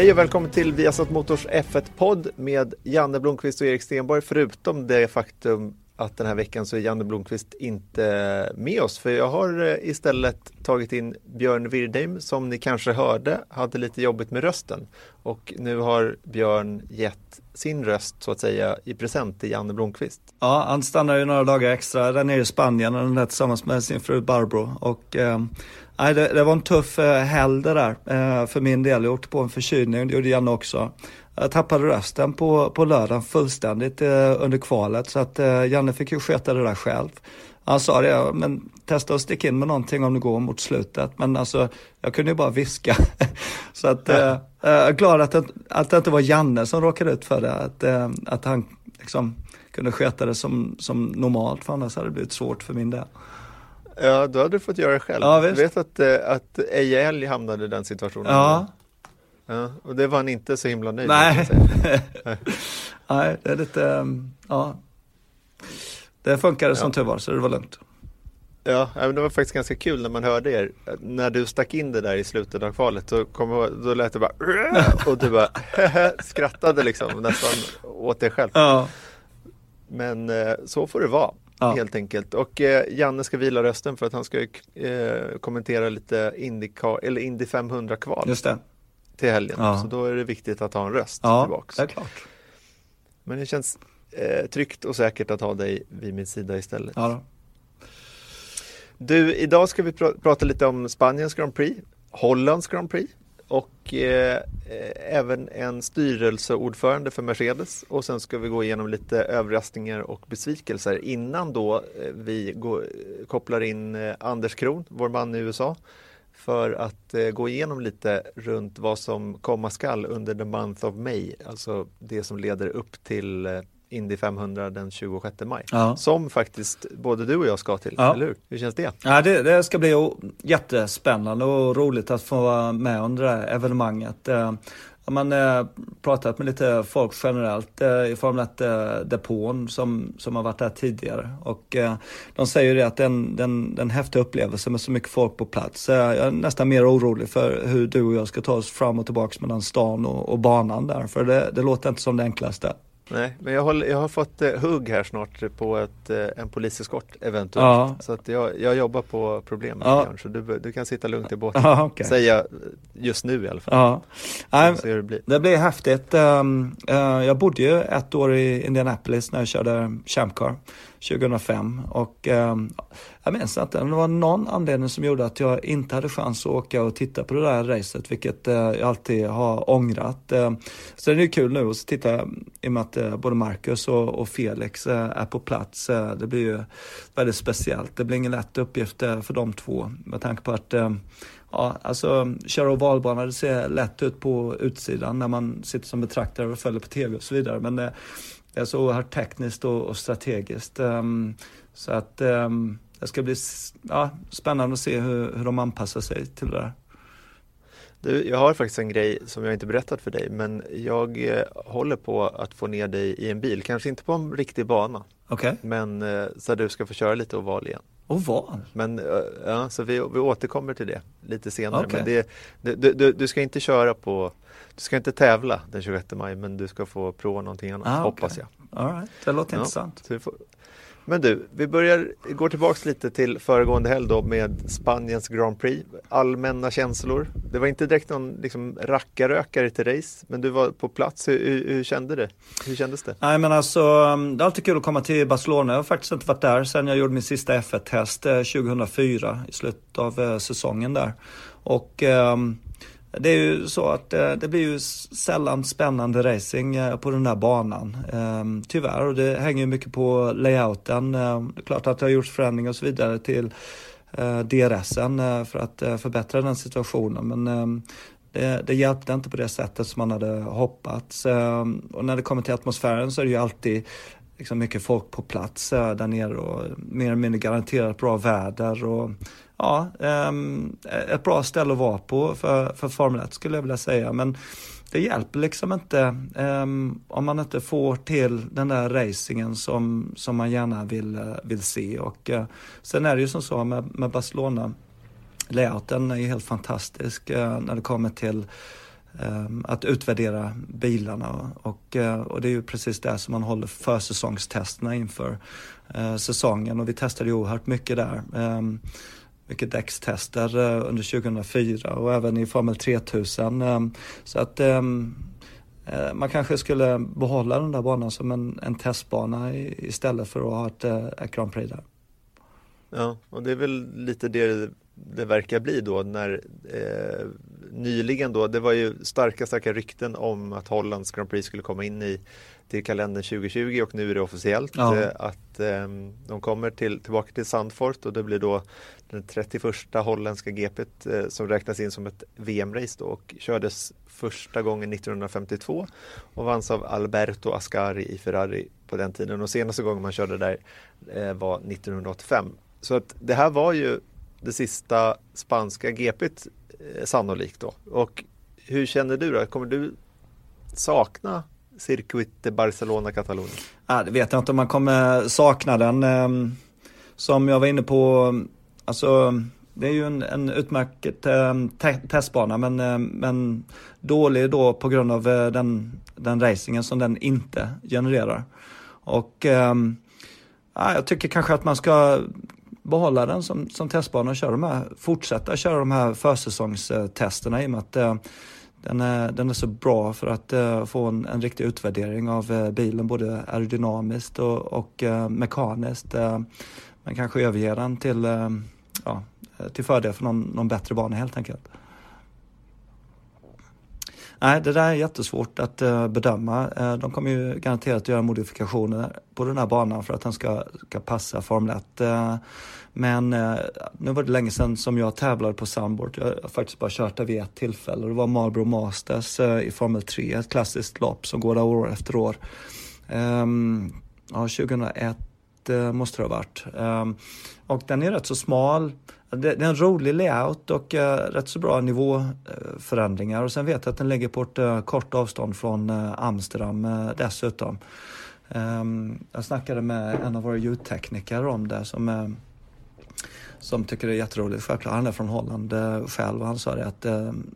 Hej och välkommen till Viasat Motors F1-podd med Janne Blomqvist och Erik Stenborg. Förutom det faktum att den här veckan så är Janne Blomqvist inte med oss. För jag har eh, istället tagit in Björn Wirdheim som ni kanske hörde hade lite jobbigt med rösten. Och nu har Björn gett sin röst så att säga i present till Janne Blomqvist. Ja, han stannar ju några dagar extra där nere i Spanien och den där tillsammans med sin fru Barbro. Och, eh, nej, det, det, var en tuff eh, helg det där eh, för min del. Jag åkte på en förkylning, det gjorde Janne också. Jag tappade rösten på, på lördagen fullständigt eh, under kvalet så att eh, Janne fick ju sköta det där själv. Han sa det, men testa att sticka in med någonting om det går mot slutet. Men alltså, jag kunde ju bara viska. så att, eh, jag är glad att det, att det inte var Janne som råkade ut för det. Att, eh, att han liksom kunde sköta det som, som normalt, för annars hade det blivit svårt för min del. Ja, då hade du fått göra det själv. Ja, visst. vet att, eh, att Ejel hamnade i den situationen. Ja. ja. Och det var han inte så himla nöjd med. Nej, det är lite, um, ja. Det funkade som ja. tur var, så det var lugnt. Ja, men det var faktiskt ganska kul när man hörde er. När du stack in det där i slutet av kvalet, då, kom, då lät det bara och du bara skrattade liksom nästan åt dig själv. Ja. Men eh, så får det vara. Ja. Helt enkelt. Och eh, Janne ska vila rösten för att han ska eh, kommentera lite Indy, eller Indy 500 kval. Just det. Till helgen. Ja. Så då är det viktigt att ha en röst ja, tillbaks. är klart. Men det känns eh, tryggt och säkert att ha dig vid min sida istället. Ja då. Du, idag ska vi pr prata lite om Spaniens Grand Prix, Hollands Grand Prix och eh, även en styrelseordförande för Mercedes. Och sen ska vi gå igenom lite överraskningar och besvikelser. Innan då eh, vi går, kopplar in eh, Anders Kron, vår man i USA för att eh, gå igenom lite runt vad som komma skall under the month of May, alltså det som leder upp till eh, Indy 500 den 26 maj. Ja. Som faktiskt både du och jag ska till, ja. eller hur? Hur känns det? Ja, det, det, ska bli jättespännande och roligt att få vara med under det här evenemanget. Eh, har man eh, pratat med lite folk generellt eh, i Formel 1-depån som, som har varit där tidigare. Och de säger det att den, den, den häftiga upplevelsen med så mycket folk på plats. Jag är nästan mer orolig för hur du och jag ska ta oss fram och tillbaka mellan stan och, och banan där. För det, det låter inte som det enklaste. Nej, men jag, håller, jag har fått eh, hugg här snart på ett, eh, en poliseskort eventuellt. Ja. Så att jag, jag jobbar på problemet ja. Björn, så du, du kan sitta lugnt i båten. Ja, okay. Säga just nu i alla fall. Ja. Nej, det, blir. det blir häftigt. Um, uh, jag bodde ju ett år i Indianapolis när jag körde Champ Car 2005 och eh, jag minns inte, det var någon anledning som gjorde att jag inte hade chans att åka och titta på det där racet, vilket eh, jag alltid har ångrat. Eh, så det är kul nu att titta i och med att eh, både Marcus och, och Felix eh, är på plats. Eh, det blir ju väldigt speciellt. Det blir ingen lätt uppgift för de två med tanke på att Ja, alltså köra ovalbana det ser lätt ut på utsidan när man sitter som betraktare och följer på tv och så vidare. Men det är så oerhört tekniskt och, och strategiskt. Um, så att um, det ska bli ja, spännande att se hur, hur de anpassar sig till det där. Du, jag har faktiskt en grej som jag inte berättat för dig, men jag eh, håller på att få ner dig i en bil, kanske inte på en riktig bana, okay. men eh, så att du ska få köra lite oval igen. Oval? Men, eh, ja, så vi, vi återkommer till det lite senare. Okay. Men det, du, du, du, ska inte köra på, du ska inte tävla den 26 maj, men du ska få prova någonting annat, ah, okay. hoppas jag. All right. Det låter ja, intressant. Men du, vi börjar, går tillbaks lite till föregående helg då med Spaniens Grand Prix. Allmänna känslor. Det var inte direkt någon liksom, rackarökare till race, men du var på plats. Hur, hur, hur kände det? Hur kändes det? Nej men alltså, um, det är alltid kul att komma till Barcelona. Jag har faktiskt inte varit där sedan jag gjorde min sista F1-test 2004 eh, i slutet av eh, säsongen där. Och um, det är ju så att eh, det blir ju sällan spännande racing eh, på den där banan. Ehm, tyvärr, och det hänger ju mycket på layouten. Ehm, det är klart att det har gjorts förändringar och så vidare till eh, DRSen för att förbättra den situationen. Men ehm, det, det hjälpte inte på det sättet som man hade hoppats. Och när det kommer till atmosfären så är det ju alltid liksom mycket folk på plats där nere och mer eller mindre garanterat bra väder. Och, ja, ehm, ett bra ställe att vara på för, för Formel 1 skulle jag vilja säga. Men det hjälper liksom inte um, om man inte får till den där racingen som, som man gärna vill, eh, vill se. Och uh, sen är det ju som så med, med Barcelona, layouten är ju helt fantastisk uh, när det kommer till ehm, att utvärdera bilarna och, och det är ju precis det som man håller försäsongstesterna inför säsongen och vi testade ju oerhört mycket där. Mycket däckstester eh, under 2004 och även i Formel 3000. Eh, så att ehm, eh, man kanske skulle behålla den där banan som en, en testbana istället för att ha ett, ett Grand Prix där. Ja, och det är väl lite det det verkar bli då när eh, nyligen då, det var ju starka, starka rykten om att Hollands Grand Prix skulle komma in i till kalendern 2020 och nu är det officiellt ja. eh, att eh, de kommer till, tillbaka till Sandfort och det blir då den 31 holländska GP eh, som räknas in som ett VM-race och kördes första gången 1952 och vanns av Alberto Ascari i Ferrari på den tiden och senaste gången man körde där eh, var 1985. Så att det här var ju det sista spanska GPet sannolikt då. Och hur känner du då? Kommer du sakna Circuit Barcelona-Katalonien? Ja, det vet jag inte om man kommer sakna den. Ehm, som jag var inne på, alltså det är ju en, en utmärkt ehm, te testbana men, ehm, men dålig då på grund av eh, den, den racingen som den inte genererar. Och ja, jag tycker kanske att man ska behålla den som, som testbana och köra de här, fortsätta köra de här försäsongstesterna i och med att eh, den, är, den är så bra för att uh, få en, en riktig utvärdering av uh, bilen både aerodynamiskt och, och uh, mekaniskt. Eh, men kanske överge den till, ja, till fördel för någon, någon bättre bana helt enkelt. Nej, det där är jättesvårt att uh, bedöma. Uh, de kommer ju garanterat att göra modifikationer på den här banan för att den ska, ska passa Formel 1. Uh, eh, men nu var det länge sedan som jag tävlade på Sunboard. Jag har faktiskt bara kört där vid ett tillfälle. Det var Marlboro Masters i Formel 3, ett klassiskt lopp som går där år efter år. Um, ja, 2001 Eh, måste det ha varit. Ehm, och den är rätt så smal. Det, är en rolig layout och eh, rätt så bra nivåförändringar. och sen vet jag att den ligger på ett eh, kort avstånd från Amsterdam dessutom. Ehm, jag snackade med en av våra ljudtekniker om det som, som tycker det är jätteroligt. Självklart, han är från Holland själv och han sa det att ehm,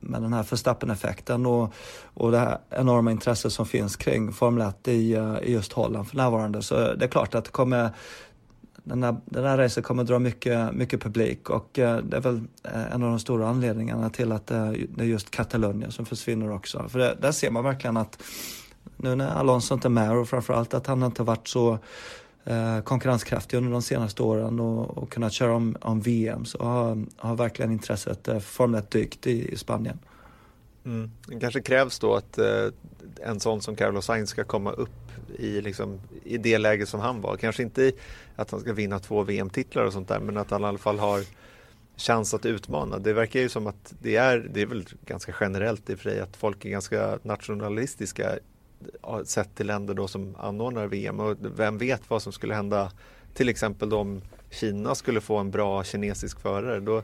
med den här Verstappen-effekten och, och det här enorma intresset som finns kring Formel 1 i, eh, i just Holland för närvarande så det är klart att det kommer den här, den här racet kommer dra mycket, mycket publik och eh, det är väl eh, en av de stora anledningarna till att det är just Katalonien som försvinner också. För det, där ser man verkligen att nu när Alonso inte är med och framförallt att han inte varit så eh, konkurrenskraftig under de senaste åren och, och kunnat köra om, om VM så har, har verkligen intresset eh, för Formel 1 dykt i, i Spanien. Mm. Det kanske krävs då att eh, en sån som Carlos Sainz ska komma upp i, liksom, i det läge som han var. Kanske inte att han ska vinna två VM-titlar och sånt där men att han i alla fall har chans att utmana. Det verkar ju som att det är, det är väl ganska generellt i och för sig att folk är ganska nationalistiska sett till länder då som anordnar VM och vem vet vad som skulle hända till exempel om Kina skulle få en bra kinesisk förare. Då,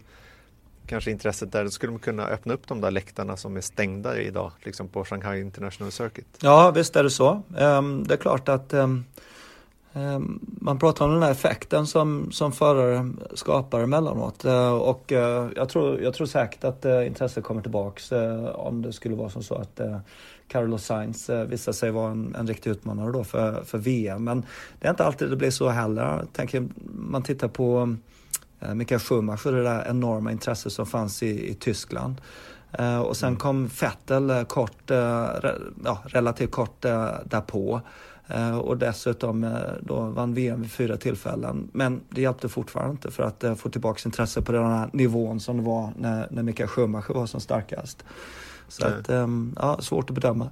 kanske intresset där, då skulle man kunna öppna upp de där läktarna som är stängda idag, liksom på Shanghai International Circuit. Ja, visst är det så. Ehm, det är klart att ehm, ehm, man pratar om den här effekten som, som förare skapar emellanåt eh, och eh, jag, tror, jag tror säkert att eh, intresset kommer tillbaks om det skulle vara som så att Carlos Sainz visar sig vara en, en riktig utmanare då för, för VM. Men det är inte alltid det blir så heller. Tänker, man tittar på Eh, Mikael Schumacher, det där enorma intresset som fanns i, i Tyskland. Eh, och sen mm. kom Vettel eh, kort, ja, relativt kort därpå. Och dessutom då vann VM vid fyra tillfällen. Men det hjälpte fortfarande inte för att få tillbaka intresse på den här nivån som det var när, när Mikael Schumacher var som starkast. Så att, ja, svårt att bedöma.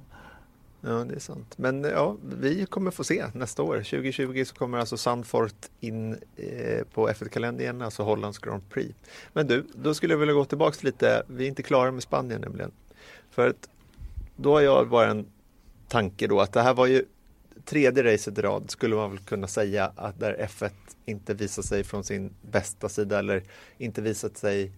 Ja, det är sant. Men ja, vi kommer få se nästa år. 2020 så kommer alltså Sandfort in eh, på F1-kalendern igen, alltså Hollands Grand Prix. Men du, då skulle jag vilja gå tillbaks lite. Vi är inte klara med Spanien nämligen. För att då har jag bara en tanke då att det här var ju tredje racet i rad skulle man väl kunna säga att där F1 inte visat sig från sin bästa sida eller inte visat sig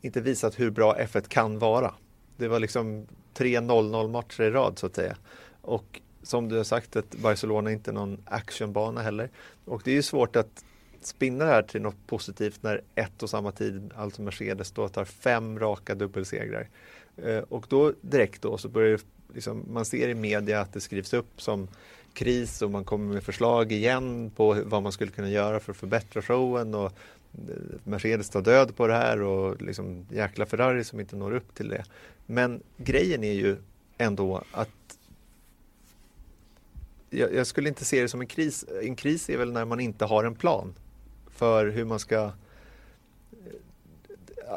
inte visat hur bra F1 kan vara. Det var liksom tre 0-0 matcher i rad så att säga. Och som du har sagt, att Barcelona är inte någon actionbana heller. Och det är ju svårt att spinna det här till något positivt när ett och samma tid, alltså Mercedes, då tar fem raka dubbelsegrar. Eh, och då direkt då så börjar det, liksom, man ser i media att det skrivs upp som kris och man kommer med förslag igen på vad man skulle kunna göra för att förbättra showen och Mercedes tar död på det här och liksom jäkla Ferrari som inte når upp till det. Men grejen är ju ändå att jag, jag, skulle inte se det som en kris. En kris är väl när man inte har en plan för hur man ska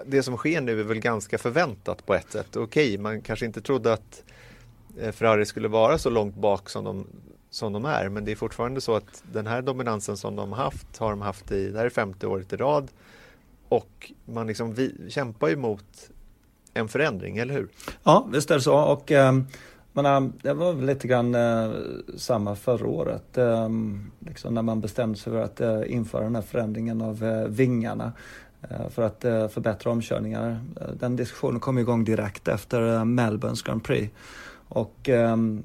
det som sker nu är väl ganska förväntat på ett sätt. Okej, man kanske inte trodde att eh, Ferrari skulle vara så långt bak som de, som de är, men det är fortfarande så att den här dominansen som de haft har de haft i, det här är femte året i rad och man liksom vi, kämpar ju mot en förändring, eller hur? Ja, visst är det så. Och, eh, man, det var lite grann eh, samma förra året. Eh, liksom när man bestämde sig för att eh, införa den här förändringen av eh, vingarna eh, för att eh, förbättra omkörningar. Den diskussionen kom igång direkt efter Melbournes Grand Prix. Och ehm,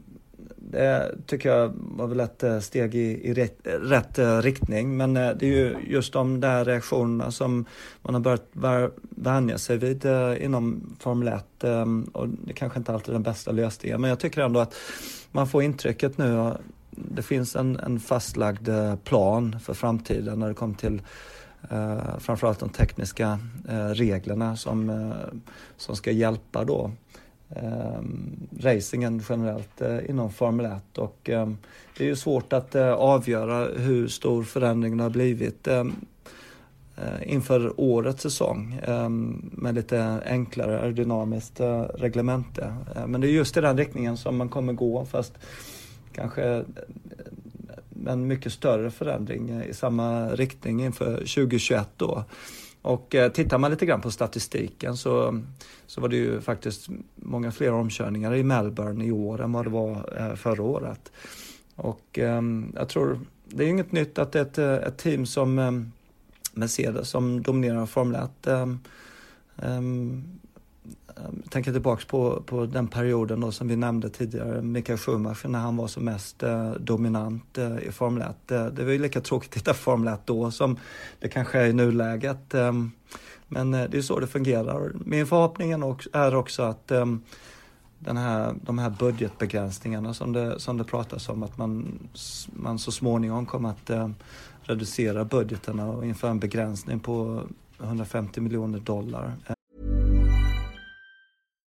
det tycker jag var väl ett eh, steg i, i rätt, rätt, eh, riktning. Men eh, det är ju just de där reaktionerna som man har börjat vänja sig vid inom Formel 1. Ehm, och det kanske inte alltid är den bästa lösningen, men jag tycker ändå att man får intrycket nu det finns en, en fastlagd plan för framtiden när det kommer till eh, framförallt de tekniska eh, reglerna som, eh, som ska hjälpa då Ehm, racingen generellt eh, inom Formel 1 och eh, det är ju svårt att eh, avgöra hur stor förändringen har blivit ehm, eh, inför årets säsong ehm, med lite enklare aerodynamiskt eh, reglemente. Eh, men det är just i den riktningen som man kommer gå fast kanske eh, en mycket större förändring i samma riktning inför 2021 då. Och eh, tittar man lite grann på statistiken så, så var det ju faktiskt många fler omkörningar i Melbourne i år än vad det var eh, förra året. Och ehm, jag tror, det är inget nytt att ett, eh, ett team som ehm, Mercedes som dominerar Formel 1 Eh, tänker tillbaks på, på den perioden då som vi nämnde tidigare, Mikael Schumacher när han var som mest eh, dominant eh, i Formel 1. Det var ju lika tråkigt att titta Formel 1 då som det kanske är i nuläget. Eh, men eh, det är så det fungerar. Min förhoppning är också att eh, den här, de här budgetbegränsningarna som det, som det pratas om, att man, man så småningom kommer att eh, reducera budgeterna och införa en begränsning på 150 miljoner dollar.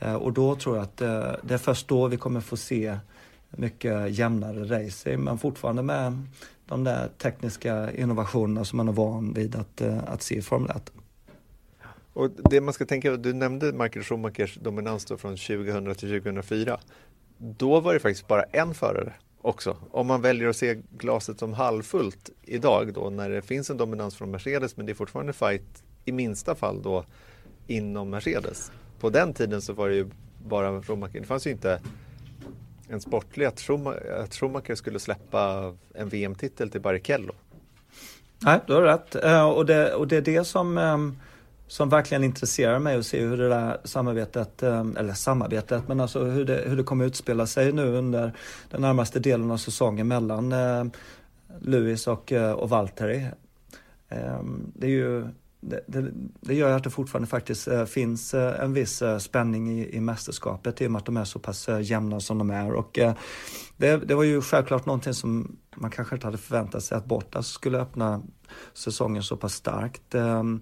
Eh, och då tror jag att eh, det är först då vi kommer få se mycket jämnare racing, men fortfarande med de där tekniska innovationerna som man är van vid att, eh, att se i Formel 1. Och det man ska tänka, du nämnde Michael Schumachers dominans då från 2000 till 2004. Då var det faktiskt bara en förare också. Om man väljer att se glaset som halvfullt idag då när det finns en dominans från Mercedes men det är fortfarande fight i minsta fall då inom Mercedes på den tiden så var det ju bara Schumacher. Det fanns ju inte en sportlig att, Schumacher, att Schumacher skulle släppa en VM-titel till Barrichello. Nej, du har rätt. Eh, och det, och det är det som, ehm, som verkligen intresserar mig att se hur det där samarbetet, ehm, eller samarbetet, men alltså hur det, hur det kommer utspela sig nu under den närmaste delen av säsongen mellan ehm, Lewis och, eh, och Valtteri. Det är ju det, det, det, gör att det fortfarande faktiskt eh, finns eh, en viss eh, spänning i, i mästerskapet i och med att de är så pass jämna som de är. Och, det, det, var ju självklart någonting som man kanske inte hade förväntat sig att Bottas skulle öppna säsongen så pass starkt. Ehm,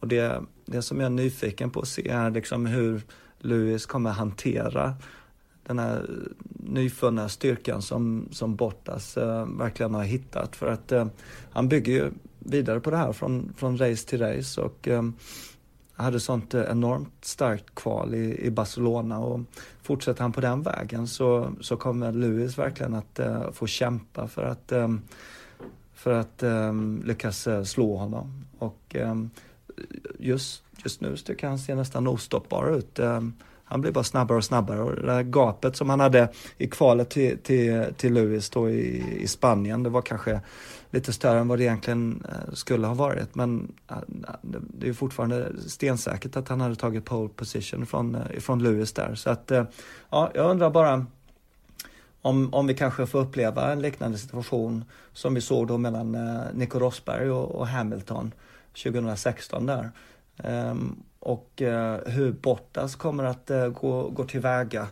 och det, det som jag är nyfiken på att se är liksom hur Lewis kommer hantera den här nyfunna styrkan som, som Bottas verkligen har hittat. För att han bygger ju vidare på det här från, från race till race och eh, hade sånt eh, enormt starkt kval i, i Barcelona och fortsätter han på den vägen så, så kommer Lewis verkligen att eh, få kämpa för att, eh, för att ehm, eh, lyckas slå honom. Och ehm, just, just nu tycker jag han ser nästan ostoppbar ut. Ehm, han blir bara snabbare och snabbare och det där gapet som han hade i kvalet till, till, till Lewis då i, i Spanien, det var kanske lite större än vad det egentligen eh, skulle ha varit. Men eh, det är fortfarande stensäkert att han hade tagit pole position från, eh, från Lewis där. Så att, ja, jag undrar bara om, om vi kanske får uppleva en liknande situation som vi såg då mellan Nico Rosberg och, och Hamilton 2016 där. Um, och uh, hur Bottas kommer att uh, gå, gå tillväga.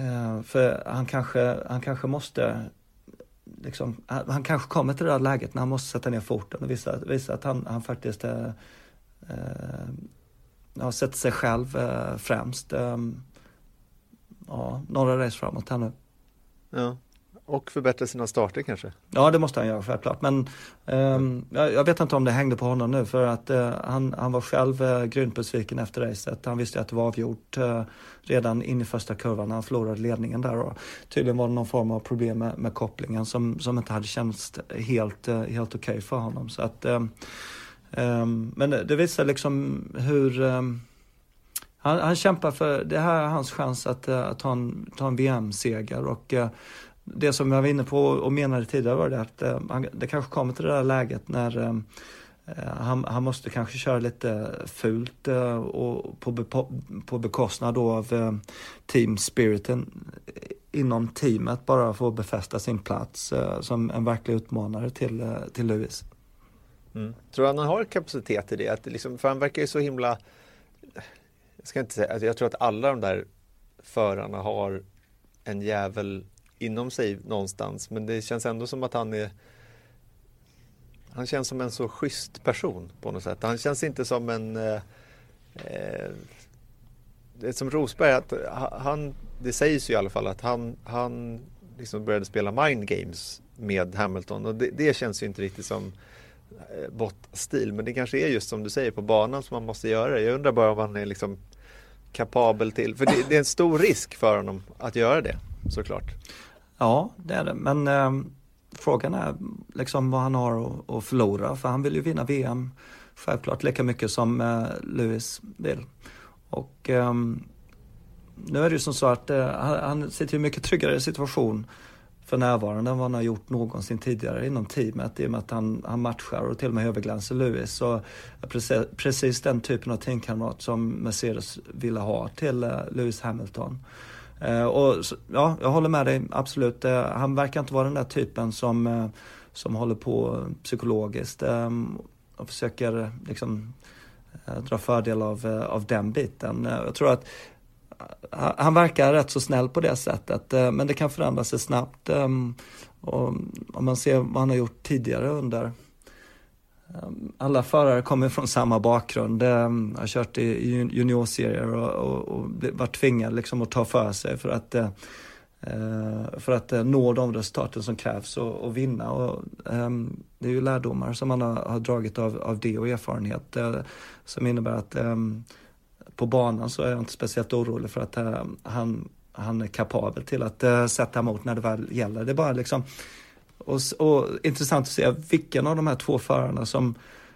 Uh, för han kanske, han kanske måste liksom, han kanske kommer till det där läget när han måste sätta ner foten och visa, visa att han, han faktiskt eh, eh, ja, sätter sig själv eh, främst. Eh, ja, några race framåt här nu. Ja. Och förbättra sina starter kanske? Ja, det måste han göra självklart. Men um, jag, jag, vet inte om det hängde på honom nu för att uh, han, han var själv uh, grymt besviken efter racet. Han visste att det var avgjort uh, redan in i första kurvan när han förlorade ledningen där. Och tydligen var det någon form av problem med, med kopplingen som, som inte hade känts helt, uh, helt okej okay för honom. Så att, um, um, men det, det visar liksom hur han, han, kämpar för, det här är hans chans att, att ta en, ta en VM-seger och det som jag var inne på och menade tidigare var det att eh, det kanske kommer till det där läget när eh, eh, han, han, måste kanske köra lite fult eh, och på, på, på bekostnad då av eh, team spiriten eh, inom teamet bara för att befästa sin plats eh, som en verklig utmanare till, eh, till Lewis. Mm. Tror han har kapacitet i det? Att liksom, för han verkar ju så himla... Jag ska inte säga, alltså jag tror att alla de där förarna har en jävel inom sig någonstans. Men det känns ändå som att han är han känns som en så schysst person på något sätt. Han känns inte som en eh, eh det är som Rosberg, att han, det sägs ju i alla fall att han, han liksom började spela mind games med Hamilton och det, det känns ju inte riktigt som eh, bot-stil. Men det kanske är just som du säger på banan som man måste göra det. Jag undrar bara om han är liksom kapabel till, för det, det är en stor risk för honom att göra det såklart. Ja, det är det. Men eh, frågan är liksom vad han har att, att förlora. För han vill ju vinna VM självklart lika mycket som eh, Lewis vill. Och eh, nu är det ju som så att eh, han sitter i en mycket tryggare situation för närvarande än vad han har gjort någonsin tidigare inom teamet i och med att han, han matchar och till och med överglänser Lewis. Så eh, precis, precis den typen av teamkamrat som Mercedes ville ha till eh, Lewis Hamilton. Eh, och ja, jag håller med dig, absolut. Eh, han verkar inte vara den där typen som, eh, som håller på psykologiskt ehm, och försöker liksom dra fördel av, av den biten. Jag tror att han verkar rätt så snäll på det sättet, men det kan förändra sig snabbt. Ehm, och om man ser vad han har gjort tidigare under Ehm, alla förare kommer från samma bakgrund. Jag har kört i juniorserier och, och, och varit tvingad liksom att ta för sig för att, eh, eh, för att eh, nå de resultaten som krävs och, och vinna. Och, ehm, det är ju lärdomar som man har, har dragit av, av det och erfarenhet som innebär att på banan så är jag inte speciellt orolig för att han, han är kapabel till att sätta emot när det väl gäller. Det är bara liksom och, och, intressant att se vilken av de här två förarna som,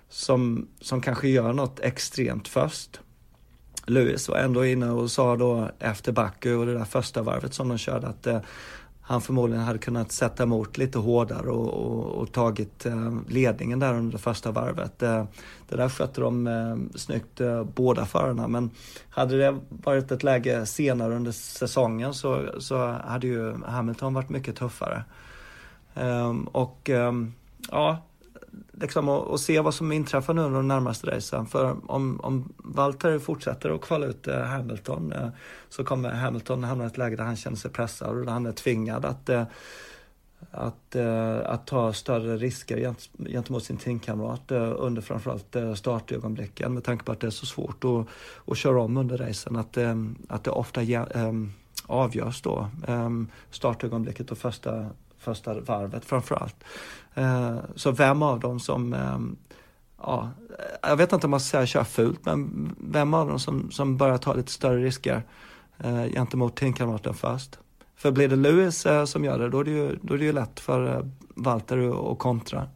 som, som kanske gör något extremt först. Lewis var ändå inne och sa då efter Baku och det där första varvet som de körde att eh, han förmodligen hade kunnat sätta emot lite hårdare och, och, och tagit eh, ledningen där under det första varvet. Eh, det där skötte de eh, snyggt eh, båda förarna men hade det varit ett läge senare under säsongen så, så hade ju Hamilton varit mycket tuffare. Ehm, och ehm, ja, liksom att, se vad som inträffar nu under de närmaste racen. För om, om Walter fortsätter att kvala ut eh, Hamilton eh, så kommer Hamilton hamna i ett läge där han känner sig pressad och där han är tvingad att, eh, att, att ta större risker gentemot sin teamkamrat under framförallt startögonblicken med tanke på att det är så svårt att, att köra om under racen. Att, ehm, att det ofta avgörs då startögonblicket och första första varvet framförallt. Eh, så vem av dem som, ehm, ja, jag vet inte om man ska säga kör fult, men vem av dem som, som börjar ta lite större risker eh, gentemot teamkamraten först. För blir det Lewis eh, som gör det, då är det ju, då är det ju lätt för Walter att kontra.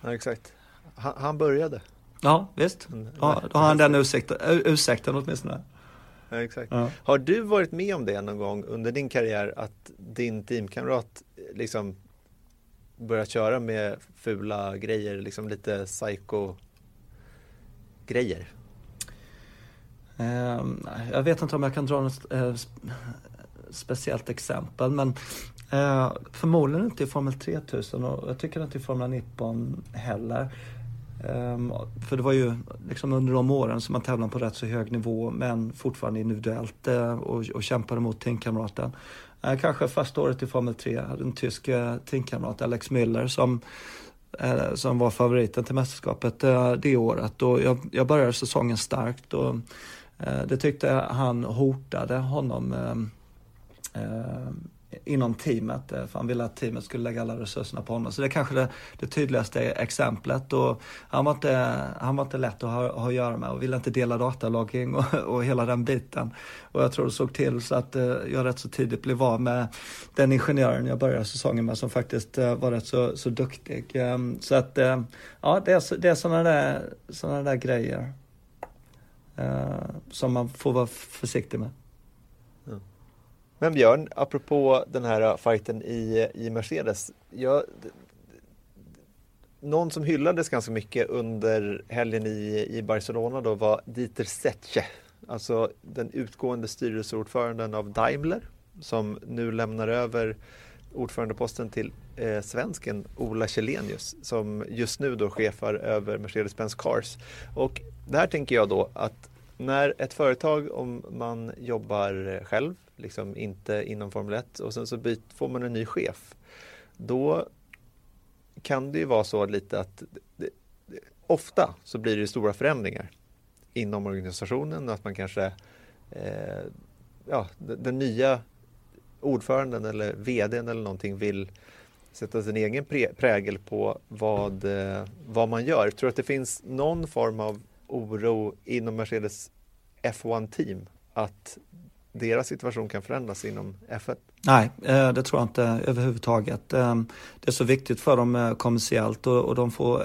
Ja, exakt. Han, han började. Ja, visst. Mm, ja, då har han den ursäkten, ursäkten åtminstone. Ja, exakt. Ja. Har du varit med om det någon gång under din karriär att din teamkamrat liksom börjat köra med fula grejer, liksom lite psycho grejer? Um, jag vet inte om jag kan dra något uh, speciellt exempel men uh, förmodligen inte i Formel 3000 och jag tycker inte i Formel Nippon heller. Ehm, för det var ju liksom under de åren som man tävlade på rätt så hög nivå men fortfarande individuellt eh, och, och kämpade mot teamkamraten. Eh, kanske första året i Formel 3 hade en tysk eh, teamkamrat, Alex Müller, som, som var favoriten till mästerskapet det året. Och jag, jag började säsongen starkt och det tyckte han hotade honom ehm, ehm, inom teamet. Eh, för han ville att teamet skulle lägga alla resurserna på honom. Så det är kanske det, det tydligaste exemplet. Och han, var inte, han var inte lätt att ha, ha att göra med och ville inte dela datalogging och, och hela den biten. Och jag tror det såg till så att eh, jag rätt så tidigt blev av med den ingenjören jag började säsongen med som faktiskt eh, var rätt så, så duktig. Ehm, så att ja, det är, det är sådana där, såna där grejer som man får vara försiktig med. Men Björn, apropå den här äh, fighten i, i Mercedes. Jag, någon som hyllades ganska mycket under helgen i, i Barcelona då var Dieter Zetsche. Alltså den utgående styrelseordföranden av Daimler som nu lämnar över ordförandeposten till eh, svensken Ola Källenius som just nu då chefar över Mercedes-Benz Cars. Och där tänker jag då att när ett företag, om man jobbar äh, själv liksom inte inom Formel 1 och sen så byt, får man en ny chef. Då kan det ju vara så lite att det, ofta så blir det stora förändringar inom organisationen och att man kanske eh, ja, den nya ordföranden eller vdn eller någonting vill sätta sin egen prägel på vad, eh, vad man gör. Jag tror att det finns någon form av oro inom Mercedes F1 team att deras situation kan förändras inom F1? Nej, eh, det tror jag inte överhuvudtaget. Eh, det är så viktigt för dem eh, kommersiellt och de får,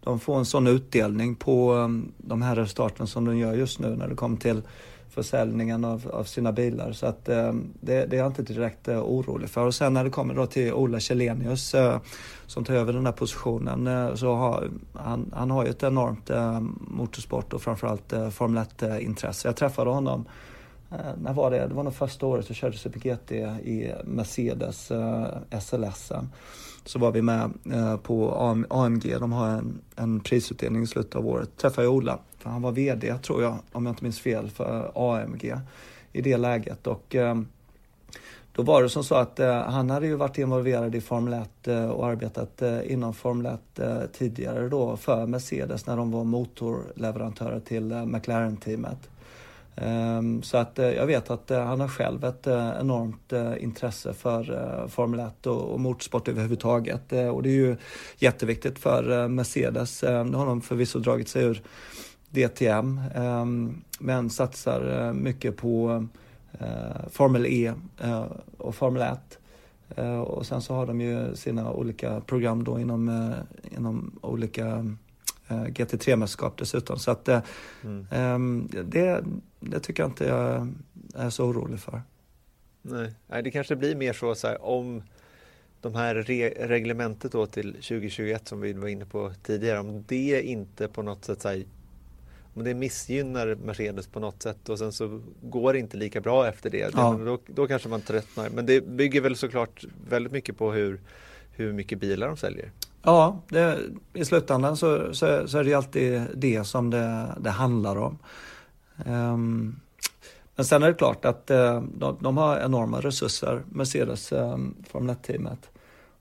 de får en sån utdelning på de här resultaten som de gör just nu när det kommer till försäljningen av, av sina bilar. Så att det, det är jag inte direkt orolig för. Och sen när det kommer då till Ola Källenius som tar över den här positionen så har han, han har ju ett enormt motorsport och framförallt Formel 1-intresse. Jag träffade honom Eh, när var det? Det var nog första året jag körde GT i Mercedes eh, SLS. Så var vi med eh, på AMG. De har en, en prisutdelning i slutet av året. Träffade jag Ola, för han var VD tror jag, om jag inte minns fel, för AMG i det läget. Och eh, då var det som så att eh, han hade ju varit involverad i Formel 1 eh, och arbetat inom Formel 1 tidigare då för Mercedes när de var motorleverantörer till McLaren-teamet. Ehm, så att eh, jag vet att eh, han har själv ett eh, enormt intresse för Formel 1 och motorsport överhuvudtaget. Och det är ju jätteviktigt för Mercedes. Ehm, nu har de förvisso dragit sig ur DTM ehm, men satsar mycket på Formel E och Formel 1. Och sen så har de ju sina olika program då inom, inom olika GT3-mästerskap dessutom. Så att mm. Ehm, det, det tycker jag inte jag är så orolig för. Nej, Nej det kanske blir mer så, så här, om de här re reglementet då till 2021 som vi var inne på tidigare, om det inte på något sätt så här, om det missgynnar Mercedes på något sätt och sen så går det inte lika bra efter det, ja. då, då kanske man tröttnar. Men det bygger väl såklart väldigt mycket på hur, hur mycket bilar de säljer. Ja, det, i slutändan så, så, så, är det ju alltid det som det, det handlar om. Um, men sen är det klart att eh, de, de, har enorma resurser, Mercedes um, Formel 1-teamet.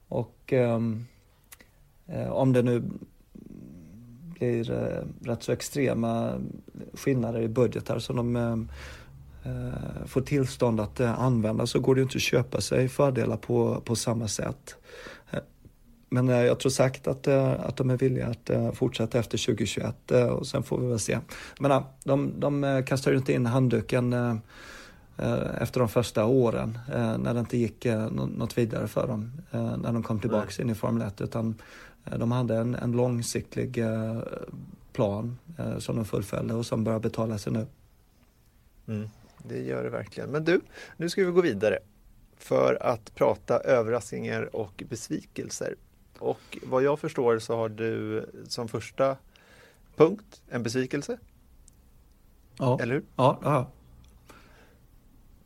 Och um, om det nu blir uh, rätt så extrema skillnader i budgetar som de uh, får tillstånd att använda så går det ju inte att köpa sig fördelar på, på samma sätt. Men eh, jag tror säkert att, eh, att de är villiga att eh, fortsätta efter 2021 och sen får vi väl se. Men de, de kastar ju inte in handduken efter de första åren när det inte gick något vidare för dem när de kom tillbaka in i Formel 1 utan de hade en, en långsiktig plan som de fullföljde och som börjar betala sig nu. Mm, det gör det verkligen. Men du, nu ska vi gå vidare för att prata överraskningar och besvikelser. Och vad jag förstår så har du som första punkt en besvikelse. Ja. Eller hur? Ja, ja.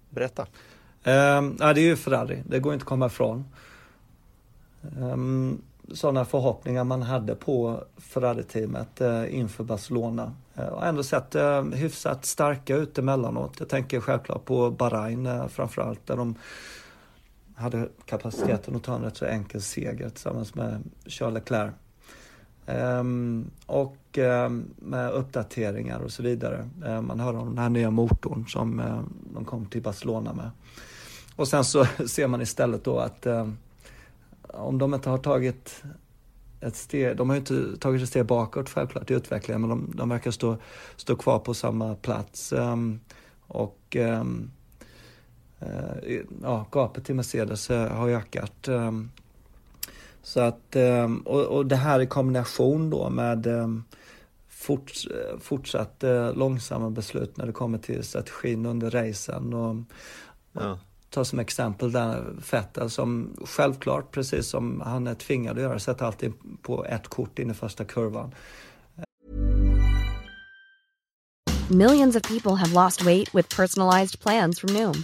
Berätta. Um, ja, det är ju Ferrari, det går inte att komma ifrån. Um, sådana förhoppningar man hade på Ferrari-teamet uh, inför Barcelona. Uh, och ändå sett uh, hyfsat starka ut emellanåt. Jag tänker självklart på Bahrain uh, framförallt där de hade kapaciteten att ta en rätt så enkel seger tillsammans med Charles Leclerc. Um, och um, med uppdateringar och så vidare. Um, man hör om den här nya motorn som eh, de kom till Barcelona med. Och sen så ser man istället då att om de inte har tagit ett steg, de har ju inte tagit ett steg bakåt självklart i utvecklingen men de, de verkar stå, stå kvar på samma plats. och ja, gapet till Mercedes eh, har ökat. Ehm, så att, ehm, och, och det här i kombination då med ehm, fort, fortsatt eh, långsamma beslut när det kommer till strategin under racen. Och, ja. Ta som exempel där Vettel som självklart, precis som han är tvingad att göra, sätter alltid på ett kort in i första kurvan. Millions of people have lost weight with personalized plans from Noom.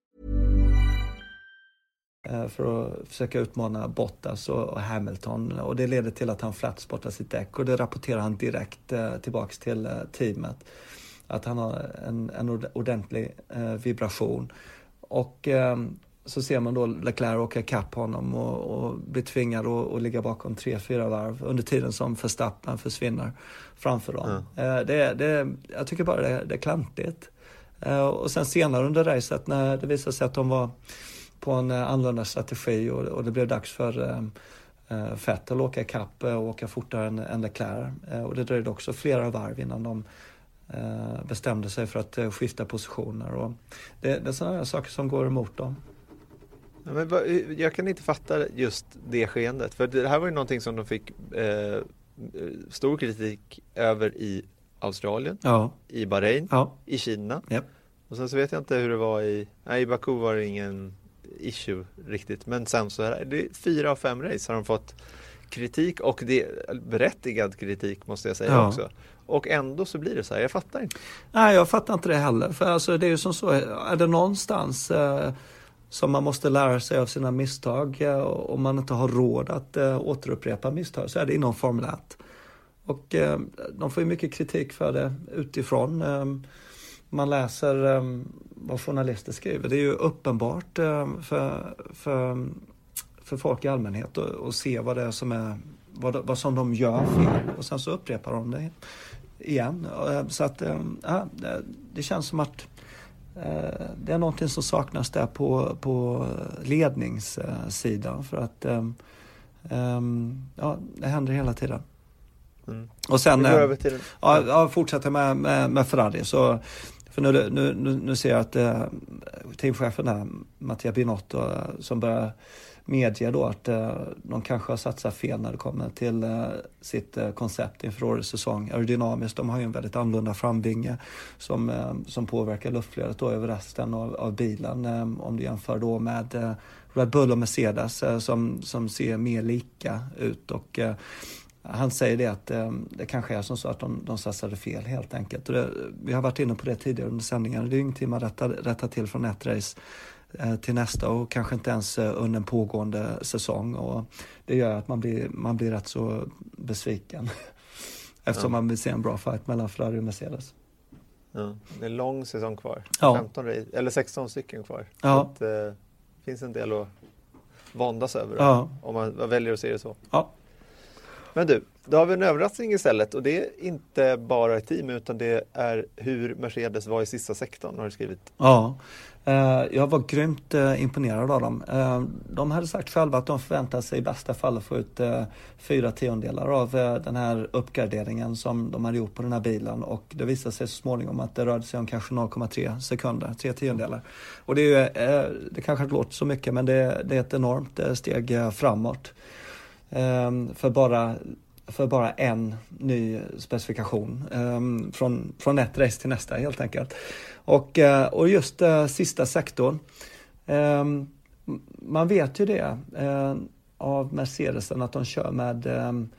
Eh, för att försöka utmana Bottas och Hamilton och det leder till att han flatspottar sitt däck och det rapporterar han direkt eh, tillbaks till eh, teamet. Att han har en, en ordentlig vibration. Och så ser man då Leclerc åka ikapp honom och, och blir tvingad att, att ligga bakom tre, fyra varv under tiden som Verstappen försvinner framför dem. Mm. Det, det, jag tycker bara det, det är klantigt. Och sen senare under racet när det visade sig att de var på en eh, annorlunda strategi och, och det blev dags för eh, eh Vettel att åka ikapp och åka fortare än, än Leclerc. Eh, och det dröjde också flera varv innan de eh, bestämde sig för att skifta positioner. Och det, det är sådana saker som går emot dem. men jag kan inte fatta just det skeendet. För det här var ju någonting som de fick eh, stor kritik över i Australien, ja. i Bahrain, ja. i Kina. Och sen så vet jag inte hur det var i, nej i Baku var det ingen issue riktigt. Men sen så är det fyra av fem race har de fått kritik och det berättigad kritik måste jag säga ja. också. Och ändå så blir det så här, jag fattar inte. Nej, jag fattar inte det heller. För alltså det är ju som så, är det någonstans eh, som man måste lära sig av sina misstag eh, om man inte har råd att eh, återupprepa misstag så är det inom Formel 1. Och eh, de får ju mycket kritik för det utifrån. Eh, man läser eh, vad journalister skriver. Det är ju uppenbart för, för, för folk i allmänhet att se vad det är som är vad, vad som de gör fel och sen så upprepar de det igen. Så att ja, det känns som att det är någonting som saknas där på, på ledningssidan för att ja, det händer hela tiden. Mm. Och sen, ja, ja, fortsätter med, med, med Ferrari. Så, för nu, nu, nu, nu ser jag att äh, teamchefen där, Mattia Binotto, äh, som börjar medge då att äh, de kanske har satsat fel när det kommer till äh, sitt äh, koncept inför årets säsong. Aerodynamiskt, de har ju en väldigt annorlunda framvinge som, äh, som påverkar luftflödet då över resten av, av bilen. om du jämför då med Red Bull och Mercedes som, som ser mer lika ut. och han säger det att eh, det kanske är som så att de, de satsade fel helt enkelt. Det, vi har varit inne på det tidigare under sändningen. Det är ingenting man rättar, rättar till från ett race eh, till nästa och kanske inte ens eh, under en pågående säsong. Och det gör att man blir, man blir rätt så besviken. Eftersom ja. man vill se en bra fight mellan Ferrari och Mercedes. Ja, det är en lång säsong kvar. Ja. 15 eller 16 stycken kvar. Ja. Att, eh, finns en del att våndas över ja. om man väljer att se det så. Men du, då har vi en överraskning istället och det är inte bara ett team utan det är hur Mercedes var i sista sektorn har du skrivit. Ja, eh, jag var grymt eh, imponerad av dem. Eh, de hade sagt själva att de förväntar sig i bästa fall att få ut fyra tiondelar av den här uppgraderingen som de hade gjort på den här bilen och det visade sig så småningom att det rörde sig om kanske 0,3 sekunder, tre tiondelar. Och det, är det kanske inte låter så mycket men det, det är ett enormt steg framåt. Ehm, för bara för bara en ny specifikation um, från, från ett race till nästa helt enkelt. Och, uh, och just uh, sista sektorn, um, man vet ju det uh, av Mercedesen att de kör med um,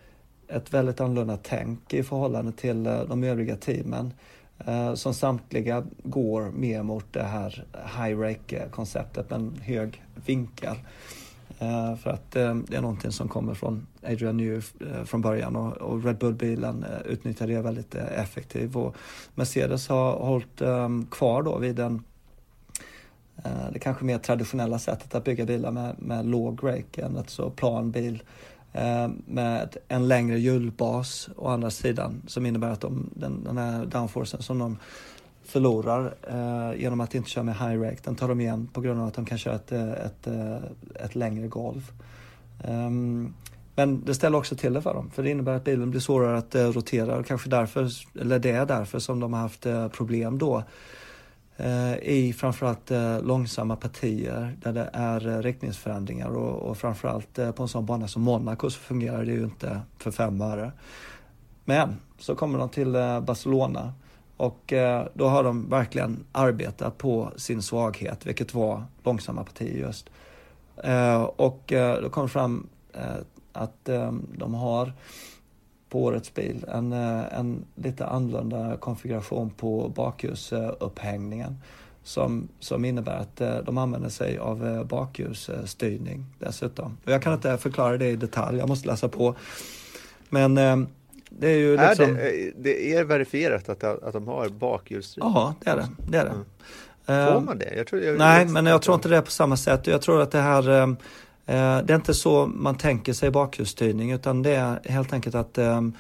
ett väldigt annorlunda tänk i förhållande till eh, de övriga teamen som samtliga går mer mot det här high rake konceptet med en hög vinkel. Eh, för att eh, det är någonting som kommer från Adrian Newey eh, från början och Red Bull-bilen utnyttjar det väldigt effektivt. Och Mercedes har hållit ehm, kvar då vid den det kanske mer traditionella sättet att bygga bilar med, med låg rake, en rätt så plan bil med en längre hjulbas å andra sidan som innebär att de, den, den här downforcen som de förlorar eh, genom att inte köra med high rake. Den tar de igen på grund av att de kan köra ett, eh, ett, eh, ett längre golv. Um, men det ställer också till det för dem, för det innebär att bilen blir svårare att eh, rotera och kanske därför, eller det är därför som de har haft eh, problem då eh, i framförallt eh, långsamma partier där det är eh, riktningsförändringar och, och framförallt på en sån bana som Monaco så fungerar det ju inte för fem öre. Men så kommer de till Barcelona och eh, då har de verkligen arbetat på sin svaghet, vilket var långsamma partier just. Eh, och eh, då kom fram att de har på årets bil en, en lite annorlunda konfiguration på bakljusupphängningen som, som innebär att de använder sig av bakljusstyrning dessutom. Och jag kan inte förklara det i detalj, jag måste läsa på. Men det är ju liksom... Är det, eh, det är verifierat att, att de har bakhjulsdrift? Ja, det är det. det, är det. Mm. Får man det? Jag tror, jag Nej, men jag tror inte det är på samma sätt. Jag tror att det här eh, eh, det är inte så man tänker sig bakhjulsstyrning utan det är helt enkelt att den,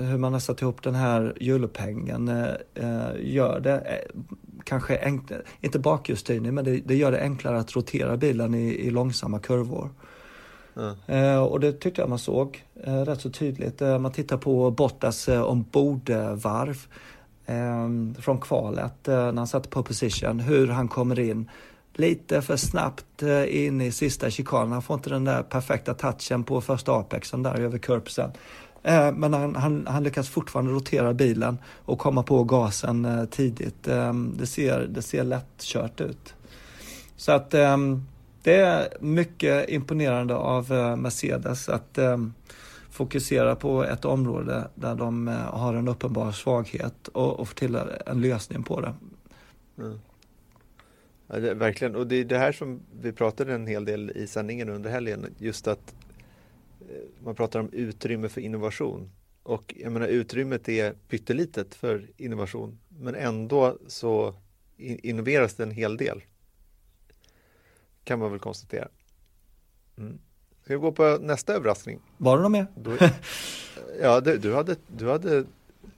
hur man har satt ihop den här hjulupphängen gör det kanske enklare, inte bakhjulsstyrning men det, det, gör det enklare att rotera bilen i, i långsamma kurvor. Mm. och det tyckte jag man såg eh, rätt så tydligt. Eh, man tittar på Bottas eh, ombordvarv eh, från kvalet när han satte på position, hur han kommer in lite för snabbt eh, in i sista chikanen. Han får inte den där perfekta touchen på första apexen där över curbsen. Men han, han, han, lyckas fortfarande rotera bilen och komma på gasen tidigt. Det ser, det ser lättkört ut. Så att det är mycket imponerande av eh, Mercedes att eh, fokusera på ett område där de eh, har en uppenbar svaghet och, och få till en lösning på det. Mm. Ja, det, verkligen, och det är det här som vi pratade en hel del i sändningen under helgen. Just att man pratar om utrymme för innovation. Och jag menar utrymmet är pyttelitet för innovation. Men ändå så innoveras det en hel del. Kan man väl konstatera. Mm. Ska vi gå på nästa överraskning? Var det något mer? ja, du, du, hade, du hade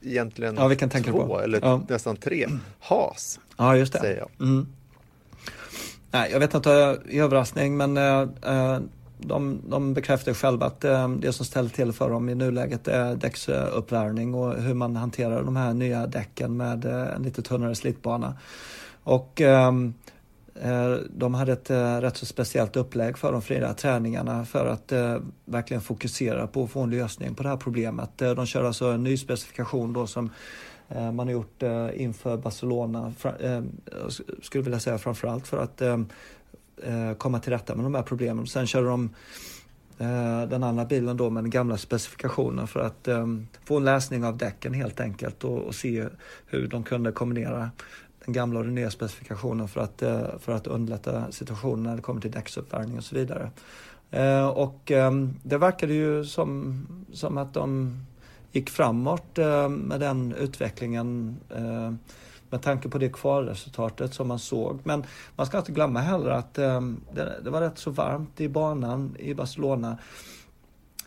egentligen ja, vi kan tänka två på. eller ja. nästan tre. Has, ja, just det. säger jag. Mm. Nej, jag vet inte i överraskning, men eh, de, de bekräftar själva att eh, det som ställer till för dem i nuläget är däcksuppvärmning och hur man hanterar de här nya däcken med eh, en lite tunnare slitbana. Och ehm, Eh, de hade ett eh, rätt så speciellt upplägg för de fria träningarna för att eh, verkligen fokusera på att få en lösning på det här problemet. De kör alltså en ny specifikation då som man har gjort inför Barcelona, skulle vilja säga framförallt för att komma till rätta med de här problemen. Sen körde de den andra bilen då med den gamla specifikationen för att få en läsning av däcken helt enkelt och se hur de kunde kombinera den gamla och den nya specifikationen för att, eh, för att underlätta situationen när det kommer till däcksuppvärmning och så vidare. Eh, och ehm, det verkade ju som, som att de gick framåt eh, med den utvecklingen med tanke på det kvalresultatet som man såg. Men man ska inte glömma heller att ehm, det, var rätt så varmt i banan i Barcelona.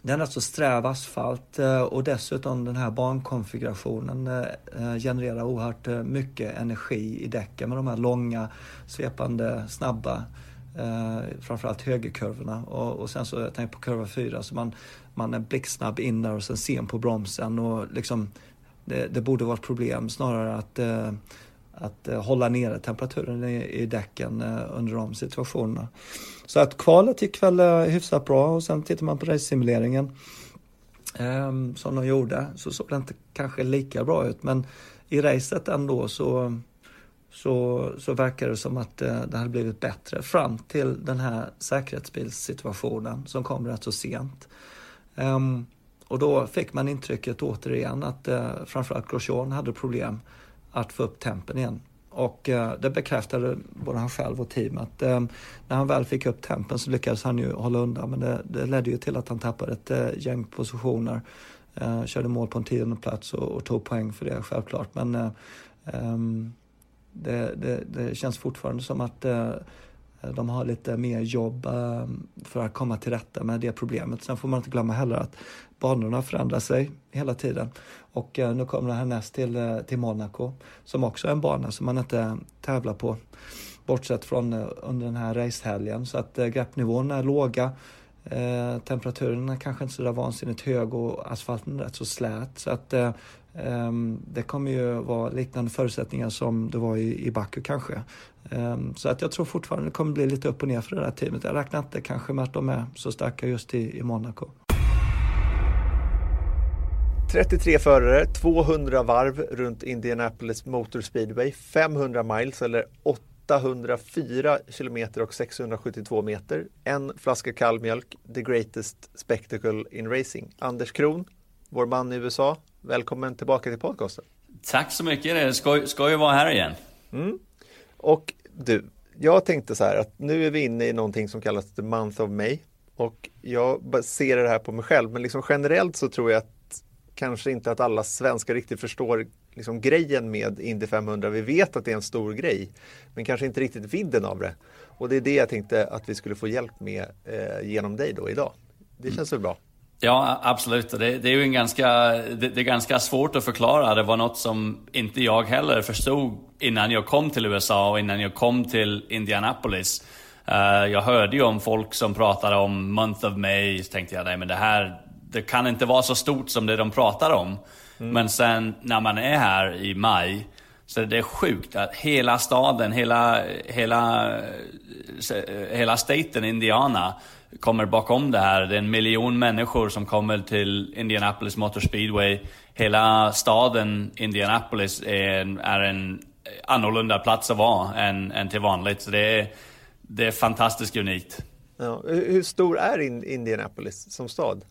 Det är alltså sträv asfalt eh, och dessutom den här bankonfigurationen eh, eh, genererar oerhört mycket energi i däcken med de här långa, svepande, snabba eh, framförallt högerkurvorna. Och, och sen så jag tänker på kurva 4 så man, man är blixtsnabb in där och sen sen på bromsen. Och liksom det, det borde vara ett problem snarare att eh, att eh, hålla nere temperaturen i, i däcken eh, under de situationerna. Så att kvalet gick väl eh, hyfsat bra och sen tittar man på racesimuleringen eh, som de gjorde så såg det inte kanske lika bra ut men i racet ändå så så, så verkar det som att det hade blivit bättre fram till den här säkerhetsbilssituationen som kom rätt så sent. Um, och då fick man intrycket återigen att eh, framförallt Grosjean hade problem att få upp tempen igen. Och eh, det bekräftade både han själv och teamet. Eh, när han väl fick upp tempen så lyckades han ju hålla undan men det, det ledde ju till att han tappade ett eh, gäng positioner. Eh, körde mål på en tionde plats och, och, tog poäng för det självklart. Men eh, ehm, det, det, det känns fortfarande som att eh, Eh, de har lite mer jobb ehm, för att komma till rätta med det problemet. Sen får man inte glömma heller att banorna förändrar sig hela tiden. Och eh, nu kommer det härnäst till, eh, till Monaco som också är en bana som man inte tävlar på bortsett från under den här racehelgen. Så att greppnivåerna är låga. Eh, temperaturen är kanske inte så där vansinnigt hög och asfalten är rätt så slät. Så att eh, Ehm, det kommer ju vara liknande förutsättningar som det var i, i Baku kanske. Ehm, så att jag tror fortfarande det kommer bli lite upp och ner för det här teamet. Jag räknar inte kanske med att de är så starka just i, i Monaco. 33 förare, 200 varv runt Indianapolis Motor Speedway, 500 miles eller 804 kilometer och 672 meter. En flaska kall mjölk, the greatest spectacle in racing. Anders Kron, vår man i USA, Välkommen tillbaka till podcasten. Tack så mycket, det ska, ska ju vara här igen. Mm. Och du, jag tänkte så här att nu är vi inne i någonting som kallas the month of May. Och jag baserar det här på mig själv, men liksom generellt så tror jag att kanske inte att alla svenskar riktigt förstår liksom grejen med Indy 500. Vi vet att det är en stor grej, men kanske inte riktigt vidden av det. Och det är det jag tänkte att vi skulle få hjälp med eh, genom dig då idag. Det känns väl bra? Ja, absolut. Det, det är ju en ganska, det, det, är ganska svårt att förklara. Det var något som inte jag heller förstod innan jag kom till USA och innan jag kom till Indianapolis. Uh, jag hörde ju om folk som pratade om Month of May, så tänkte jag nej men det här, det kan inte vara så stort som det de pratar om. Mm. Men sen när man är här i maj Så det är sjukt att hela staden, hela, hela, hela staten Indiana kommer bakom det här. Det är en miljon människor som kommer till Indianapolis Motor Speedway. Hela staden Indianapolis är en, är en annorlunda plats att vara än, än till vanligt. Så det är, det är fantastiskt unikt. Ja. Hur stor är Indianapolis som stad?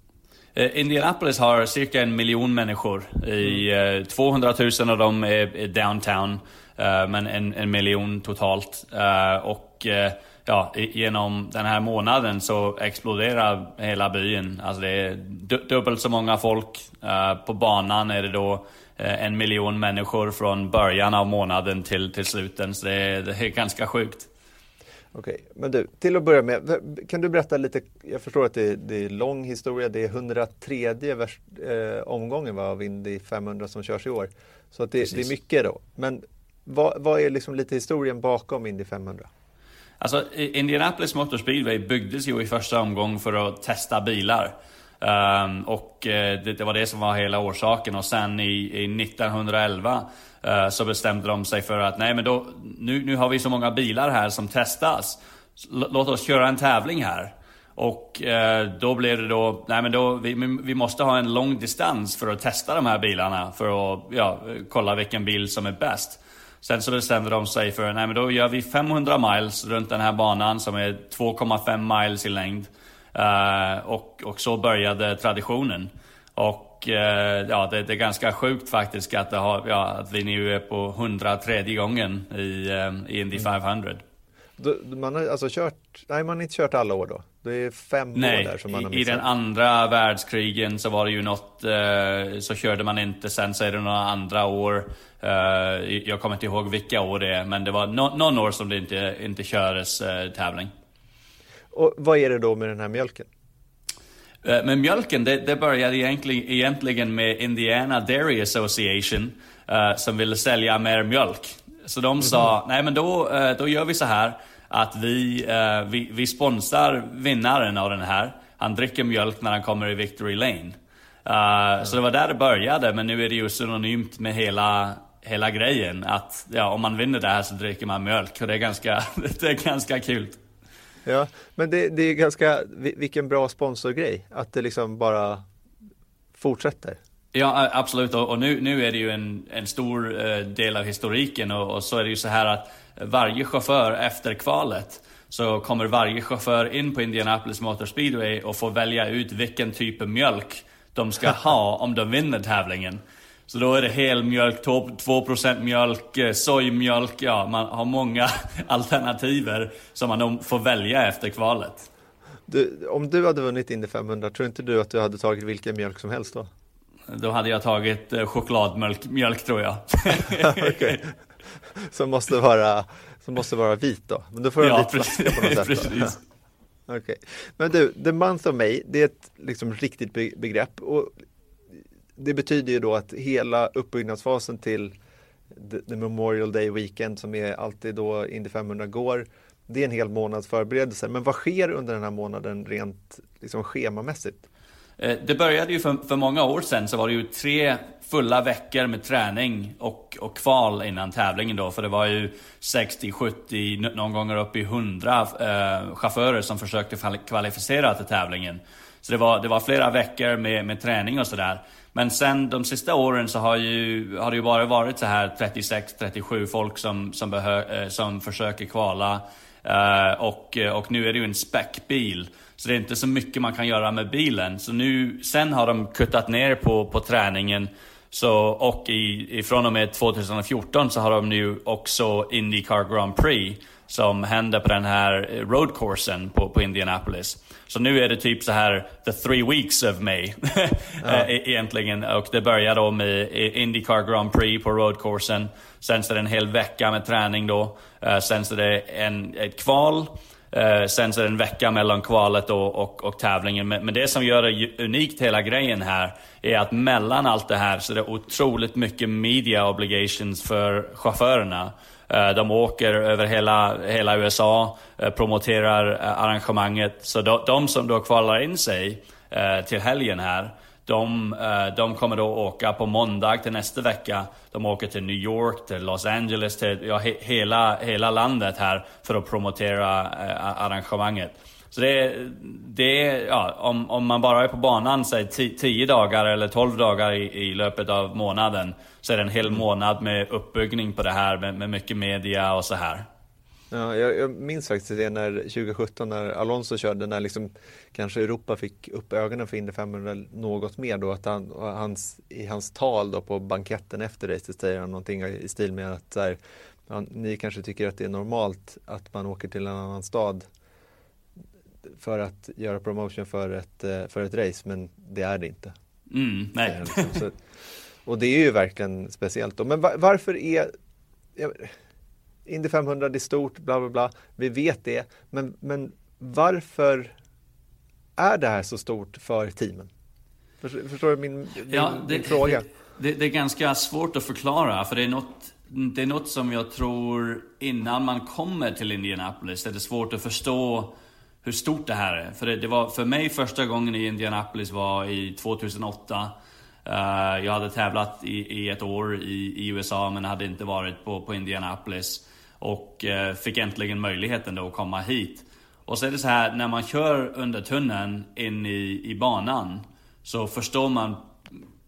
Eh, Indianapolis har cirka en miljon människor. I, mm. 200 eh, 000 av dem är downtown, eh, men en, en miljon totalt. Och ja, genom den här månaden så exploderar hela byn. Alltså det är dubbelt så många folk. På banan är det då en miljon människor från början av månaden till, till sluten. Så det är, det är ganska sjukt. Okej, men du, till att börja med, kan du berätta lite, jag förstår att det är, det är lång historia, det är 103 vers, eh, omgången va, av Indy 500 som körs i år. Så att det, det är mycket då. Men vad, vad, är liksom lite historien bakom Indy 500? Alltså, Indianapolis Motor Speedway byggdes ju i första omgång för att testa bilar. Um, och eh, det, det, var det som var hela orsaken och sen i, i 1911 uh, eh, så bestämde de sig för att nej men då, nu, nu har vi så många bilar här som testas. Låt oss köra en tävling här. Och uh, då blev det då, nej men då, vi, vi måste ha en lång distans för att testa de här bilarna för att ja, kolla vilken bil som är bäst. Sen så bestämde de sig för, nej men då gör vi 500 miles runt den här banan som är 2,5 miles i längd. Uh, och, och så började traditionen. Och uh, ja, det, det, är ganska sjukt faktiskt att, har, ja, att vi nu är på 103 gången i, uh, i Indy 500. Du, man har alltså kört, nej man har inte kört alla år då? Det är fem nej, år där som man har missat. i den andra världskrigen så var det ju något, så körde man inte. Sen så är det några andra år. jag kommer inte ihåg vilka år det är, men det var no, någon år som det inte, inte kördes tävling. Och vad är det då med den här mjölken? Eh, men mjölken, det, det började egentligen, egentligen med Indiana Dairy Association uh, som ville sälja mer mjölk. Så de sa, mm. nej men då, uh, då gör vi så här att vi, uh, vi, vi sponsrar vinnaren av den här. Han dricker mjölk när han kommer i Victory Lane. Mm. Så det var där det började, men nu är det ju synonymt med hela, hela grejen. Att ja, om man vinner det här så dricker man mjölk och det är ganska, det är ganska kul. Ja, men det, det är ganska, vilken bra sponsorgrej, att det liksom bara fortsätter. Ja, absolut. Och nu, nu är det ju en, en stor eh, del av historiken och, och, så är det ju så här att varje chaufför efter kvalet så kommer varje chaufför in på Indianapolis Motor Speedway och får välja ut vilken typ av mjölk de ska ha om de vinner tävlingen. Så då är det helmjölk, 2% mjölk, eh, sojmjölk, ja man har många alternativer som man får välja efter kvalet. Du, om du hade vunnit Indy 500, tror inte du att du hade tagit vilken mjölk som helst då? Då hade jag tagit eh, chokladmjölk mjölk, tror jag. okay. Som måste vara, som måste vara vit då? Men då får du en vit flaska på något sätt. Precis. Okay. Men du, the month of May, det är ett liksom riktigt begrepp. Och det betyder ju då att hela uppbyggnadsfasen till the, the Memorial Day Weekend som är alltid då Indy 500 går. Det är en hel månads förberedelser. Men vad sker under den här månaden rent liksom schemamässigt? Eh, det började ju för, för många år sedan så var det ju tre fulla veckor med träning och, och kval innan tävlingen då. För det var ju 60, 70, någon gånger upp i 100 eh, chaufförer som försökte kvalificera till tävlingen. Så det var, det var flera veckor med, med träning och sådär. Men sen de sista åren så har, ju, har det ju bara varit så här 36-37 folk som, som, behö, eh, som försöker kvala. Uh, och, och nu är det ju en späckbil. Så det är inte så mycket man kan göra med bilen. Så nu, sen har de kuttat ner på, på träningen. Så, och i, från och med 2014 så har de nu också Indycar Grand Prix som händer på den här roadcoursen på, på Indianapolis. Så nu är det typ så här the three weeks of May ja. E-, egentligen. Och det börjar då med Indycar Grand Prix på roadcoursen. Sen så är det en hel vecka med träning då. Eh, sen så är det en, ett kval. Uh, sen så är det en vecka mellan kvalet och, och, och tävlingen. Men, men, det som gör det unikt hela grejen här är att mellan allt det här så är det otroligt mycket media obligations för chaufförerna. Eh, de åker över hela, hela USA, eh, promoterar eh, arrangemanget. Så de, de, som då kvalar in sig till helgen här, De, de kommer då åka på måndag till nästa vecka. De åker till New York, till Los Angeles, till ja, he hela, hela landet här för att promotera arrangemanget. Så det, det ja, om, om man bara är på banan säg 10 dagar eller 12 dagar i, i löpet av månaden så är det en hel mm. månad med uppbyggning på det här med, med mycket media och så här. Ja, jag, jag, minns faktiskt det när 2017 när Alonso körde, när liksom kanske Europa fick upp ögonen för Indy 500 något mer då, att han, hans, i hans tal då på banketten efter racet säger han någonting i stil med att så här, ja, ni kanske tycker att det är normalt att man åker till en annan stad för att göra promotion för ett, eh, för ett race, men det är det inte. Mm, nej. Liksom. Så, och det är ju verkligen speciellt då. Men var, varför är Indy 500 det är stort, bla bla bla. Vi vet det. Men, men varför är det här så stort för teamen? Förstår, förstår du min, min, ja, det, min fråga? Det, det, det, är ganska svårt att förklara för det är något det är något som jag tror innan man kommer till Indianapolis är det svårt att förstå hur stort det här är. För det, det, var för mig första gången i Indianapolis var i 2008. Uh, eh, jag hade tävlat i, i ett år i, i, USA men hade inte varit på, på Indianapolis. Och uh, fick äntligen möjligheten då att komma hit. Och så är det så här, när man kör under tunneln in i, i banan så förstår man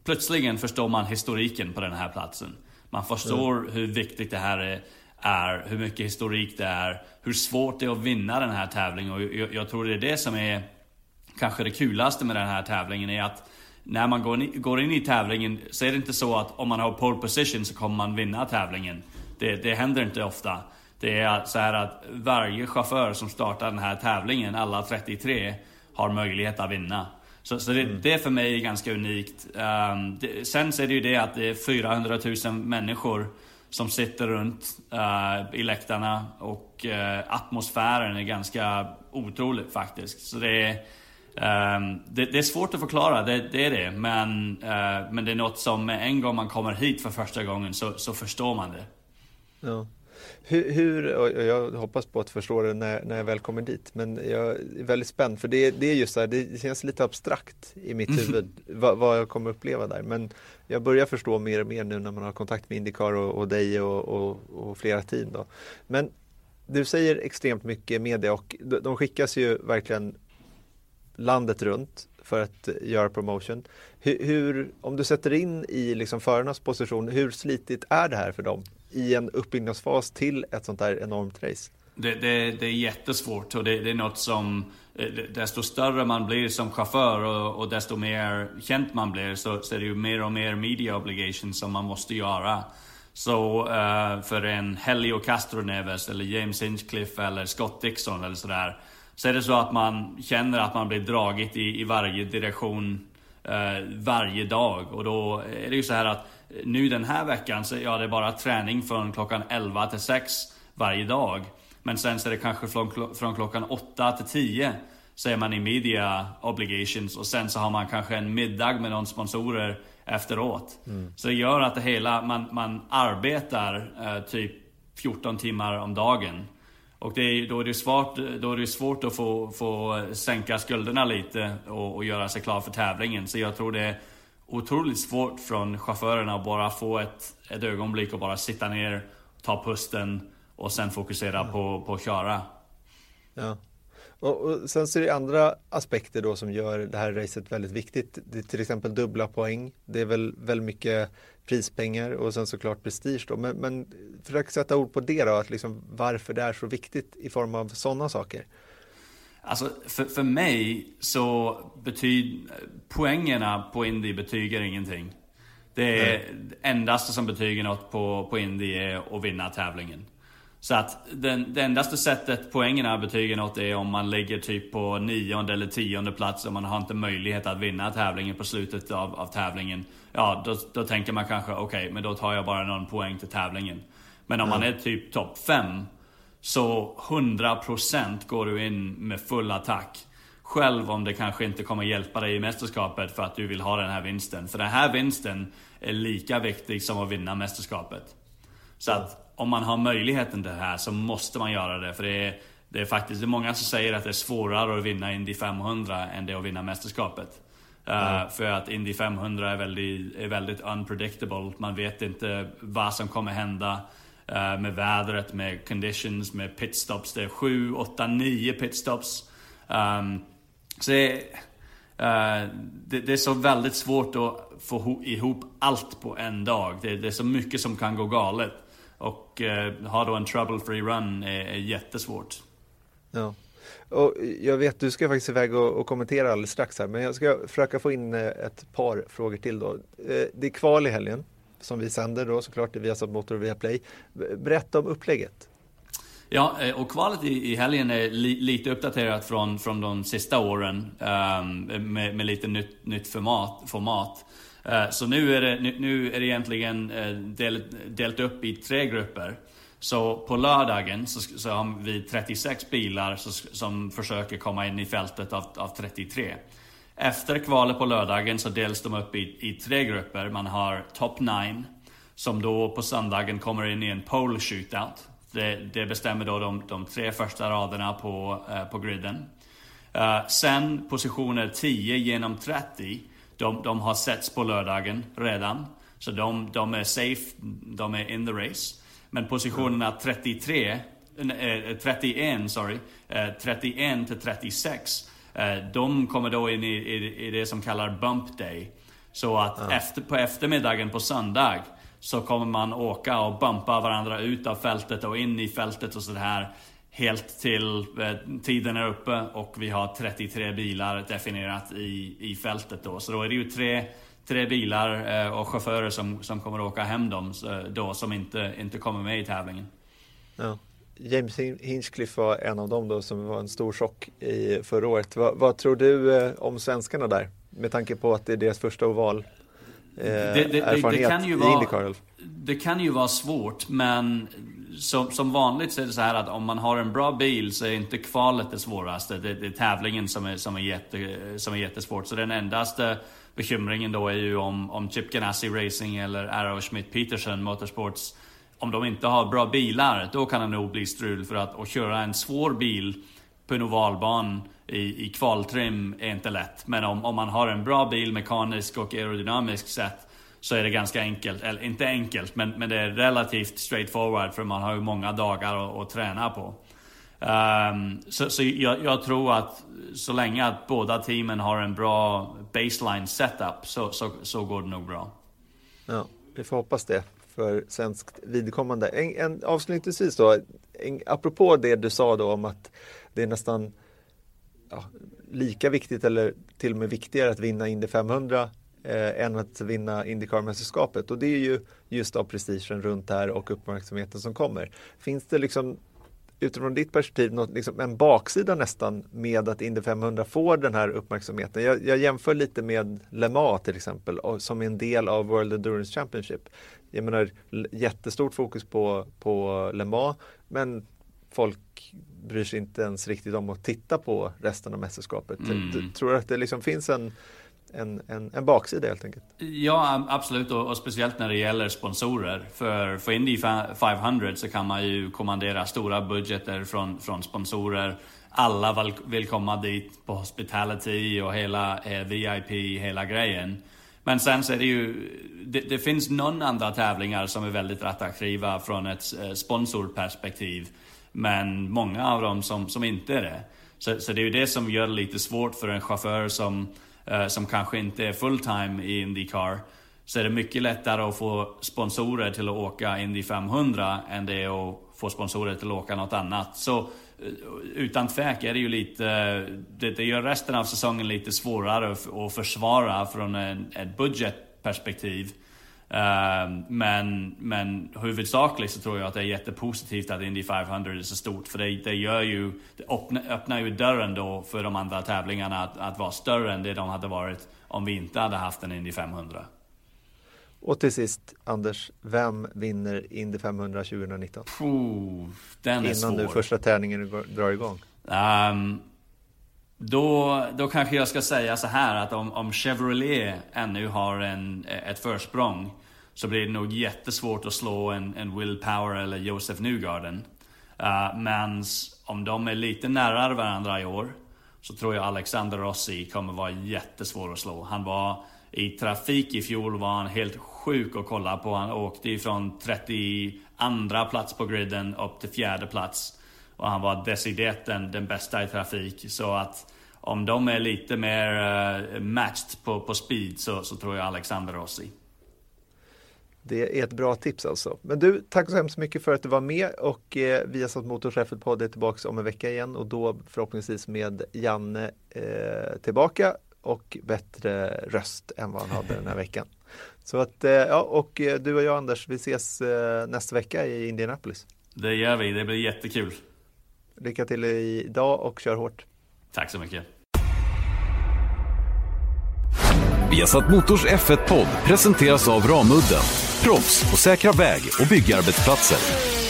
Plötsligen förstår man historiken på den här platsen. Man förstår mm. hur viktigt det här är är, hur mycket historik det är, hur svårt det är att vinna den här tävlingen. Och jag, jag tror det är det som är kanske det kulaste med den här tävlingen är att när man går in, i tävlingen så är det inte så att om man har pole position så kommer man vinna tävlingen. Det, det händer inte ofta. Det är så här att varje chaufför som startar den här tävlingen, alla 33, har möjlighet att vinna. Så, så det, mm. det för mig är ganska unikt. Um, det, sen så är det ju det att det är 400 000 människor som sitter runt uh, i läktarna och uh, atmosfären är ganska otrolig faktiskt. Så det är, um, det, det, är svårt att förklara, det, det är det. Men, uh, men det är något som en gång man kommer hit för första gången så, så förstår man det. Ja. Hur, hur, och jag hoppas på att förstå det när, när jag väl kommer dit, men jag är väldigt spänd för det, det är just så här, det känns lite abstrakt i mitt mm. huvud vad, vad, jag kommer uppleva där. Men jag börjar förstå mer och mer nu när man har kontakt med Indycar och, och dig och, och, och, flera team. Då. Men du säger extremt mycket media och de skickas ju verkligen landet runt för att göra promotion. Hur, hur, om du sätter in i liksom förarnas position, hur slitigt är det här för dem i en uppbyggnadsfas till ett sånt här enormt race? Det, det, det är jättesvårt och det, det, är något som eh, desto större man blir som chaufför och, och desto mer känt man blir så, så är det ju mer och mer media obligations som man måste göra. Så uh, för en Helio Castroneves eller James Hinchcliffe eller Scott Dixon eller sådär så är det så att man känner att man blir dragit i, i varje direktion varje dag och då är det ju så här att nu den här veckan så ja, det är bara träning från klockan 11 till 6 varje dag. Men sen så är det kanske från, från klockan 8 till 10 så är man i media obligations och sen så har man kanske en middag med någon sponsorer efteråt. Mm. Så det gör att det hela, man, man arbetar eh, typ 14 timmar om dagen. Och det är, då, är det svårt, då är det svårt att få, få sänka skulderna lite och, och göra sig klar för tävlingen. Så jag tror det är otroligt svårt från chaufförerna att bara få ett, ett ögonblick och bara sitta ner, ta pusten och sen fokusera på, på att köra. Ja. Och, och sen så är det andra aspekter då som gör det här racet väldigt viktigt. Det är till exempel dubbla poäng. Det är väl väldigt mycket prispengar och sen såklart prestige då. Men, men försök sätta ord på det då, att liksom varför det är så viktigt i form av sådana saker. Alltså för, för mig så betyder poängerna på Indy betyder ingenting. Det är det endaste som betyder något på, på Indy är att vinna tävlingen. Så att den, det endaste sättet poängerna betyger något är om man ligger typ på nionde eller tionde plats och man har inte möjlighet att vinna tävlingen på slutet av, av tävlingen. Ja, då, då tänker man kanske okej, okay, men då tar jag bara någon poäng till tävlingen. Men om mm. man är typ topp 5 så 100% går du in med full attack. Själv om det kanske inte kommer hjälpa dig i mästerskapet för att du vill ha den här vinsten. För den här vinsten är lika viktig som att vinna mästerskapet. Så att om man har möjligheten till det här så måste man göra det. För det är, det är faktiskt det är många som säger att det är svårare att vinna Indy 500 än det att vinna mästerskapet. Uh, för att Indy 500 är väldigt, är väldigt unpredictable. Man vet inte vad som kommer hända uh, med vädret, med conditions, med pitstops. Det är 7, 8, 9 pitstops. Um, så det, uh, det, det, är så väldigt svårt att få ihop allt på en dag. Det, det är så mycket som kan gå galet. Och ha då en trouble free run är, är jättesvårt. Ja. Och jag vet, du ska faktiskt iväg och, och kommentera alldeles strax här, men jag ska försöka få in eh, ett par frågor till då. Eh, det är kval i helgen som vi sänder då såklart, Viasat Motor och Viaplay. Berätta om upplägget. Ja, eh, och kvalet i, helgen är li, lite uppdaterat från, från de sista åren um, med, med, lite nytt, nytt format. format. Eh, så nu är det, nu, är det egentligen eh, del, delat upp i tre grupper. Så på lördagen så, så har vi 36 bilar som försöker komma in i fältet av, av 33. Efter kvalet på lördagen så delas de upp i, i tre grupper. Man har top 9 som då på söndagen kommer in i en pole shootout. Det, det bestämmer då de, de, tre första raderna på, eh, på griden. Eh, sen positioner 10 genom 30, de, de har setts på lördagen redan. Så de, de är safe, de är in the race. Men positionerna 33, 31, eh, sorry, 31 eh, till 36, eh, de kommer då in i, i, i det som kallar bump day. Så att ja. efter, på eftermiddagen på söndag så kommer man åka och bumpa varandra ut av fältet och in i fältet och sådär. Helt till eh, tiden är uppe och vi har 33 bilar definierat i, i fältet då. Så då är det ju tre tre bilar eh, och chaufförer som, som kommer att åka hem dem då som inte, inte kommer med i tävlingen. Ja. James Hinchcliffe var en av dem då som var en stor chock i förra året. Vad, vad tror du eh, om svenskarna där? Med tanke på att det är deras första oval det, det, det, kan vara. Det kan ju vara svårt men som, som vanligt så är det så här att om man har en bra bil så är inte kvalet det svåraste. Det, det är tävlingen som är, som, är jätte, som är jättesvårt. Så den endaste bekymringen då är ju om, om Chip Ganassi Racing eller Arrow Schmidt Peterson Motorsports om de inte har bra bilar, då kan det nog bli strul för att, att köra en svår bil på en ovalban i, i kvaltrim är inte lätt. Men om, om man har en bra bil mekaniskt och aerodynamiskt sett så är det ganska enkelt. Eller inte enkelt, men, men det är relativt straightforward för man har ju många dagar att, att träna på. Um, så, så jag, jag, tror att så länge att båda teamen har en bra baseline setup så, så, så går det nog bra. Ja, vi får hoppas det för svenskt vidkommande. En, en, avslutningsvis då, en, apropå det du sa då om att det är nästan ja, lika viktigt eller till och med viktigare att vinna Indy 500 eh, än att vinna Indycar-mästerskapet och det är ju just av prestigen runt det här och uppmärksamheten som kommer. Finns det liksom utifrån ditt perspektiv något, liksom en baksida nästan med att Indy 500 får den här uppmärksamheten. Jag, jag jämför lite med Le Mans till exempel som är en del av World Endurance Championship. Jag menar jättestort fokus på, på Le Mans men folk bryr sig inte ens riktigt om att titta på resten av mästerskapet. Mm. Du, tror att det liksom finns en en, en, en baksida helt enkelt. Ja, absolut. Och, och, speciellt när det gäller sponsorer. För, för Indy 500 så kan man ju kommandera stora budgeter från, från sponsorer. Alla vill, komma dit på hospitality och hela eh, VIP, hela grejen. Men sen så är det ju, det, det, finns någon andra tävlingar som är väldigt attraktiva från ett eh, sponsorperspektiv. Men många av dem som, som inte är det. Så, så det är ju det som gör det lite svårt för en chaufför som Eh, som kanske inte är fulltime i Indycar så är det mycket lättare att få sponsorer till att åka Indy 500 än det är att få sponsorer till att åka något annat. Så eh, utan tvekan är det ju lite, det, det gör resten av säsongen lite svårare att försvara från ett budgetperspektiv. Ehm, men, men huvudsakligt så tror jag att det är jättepositivt att Indy 500 är så stort. För det, det, gör ju, det öppnar, öppnar ju dörren då för de andra tävlingarna att, att vara större än det de hade varit om vi inte hade haft en Indy 500. Och till sist, Anders, vem vinner Indy 500 2019? Oh, den är Innan svår. nu första tävlingen drar igång. Um, då, då kanske jag ska säga så här att om, om Chevrolet ännu har en, ett försprång så blir det nog jättesvårt att slå en, en Will Power eller Josef Newgarden. Uh, men om de är lite närmare varandra i år så tror jag Alexander Rossi kommer vara jättesvår att slå. Han var i trafik i fjol var han helt sjuk att kolla på. Han åkte ifrån 32 plats på griden upp till fjärde plats. Och han var deciderat den, den bästa i trafik. Så att om de är lite mer uh, matched på, på speed så, så tror jag Alexander Rossi. Det är ett bra tips alltså. Men du, tack så hemskt mycket för att du var med och eh, Viasat Motors F1-podd är tillbaka om en vecka igen och då förhoppningsvis med Janne eh, tillbaka och bättre röst än vad han hade den här veckan. Så att, eh, ja, och eh, du och jag Anders, vi ses eh, nästa vecka i Indianapolis. Det gör vi, det blir jättekul. Lycka till idag och kör hårt. Tack så mycket. Viasat Motors F1-podd presenteras av Ramudden. Proffs på säkra väg och byggarbetsplatser.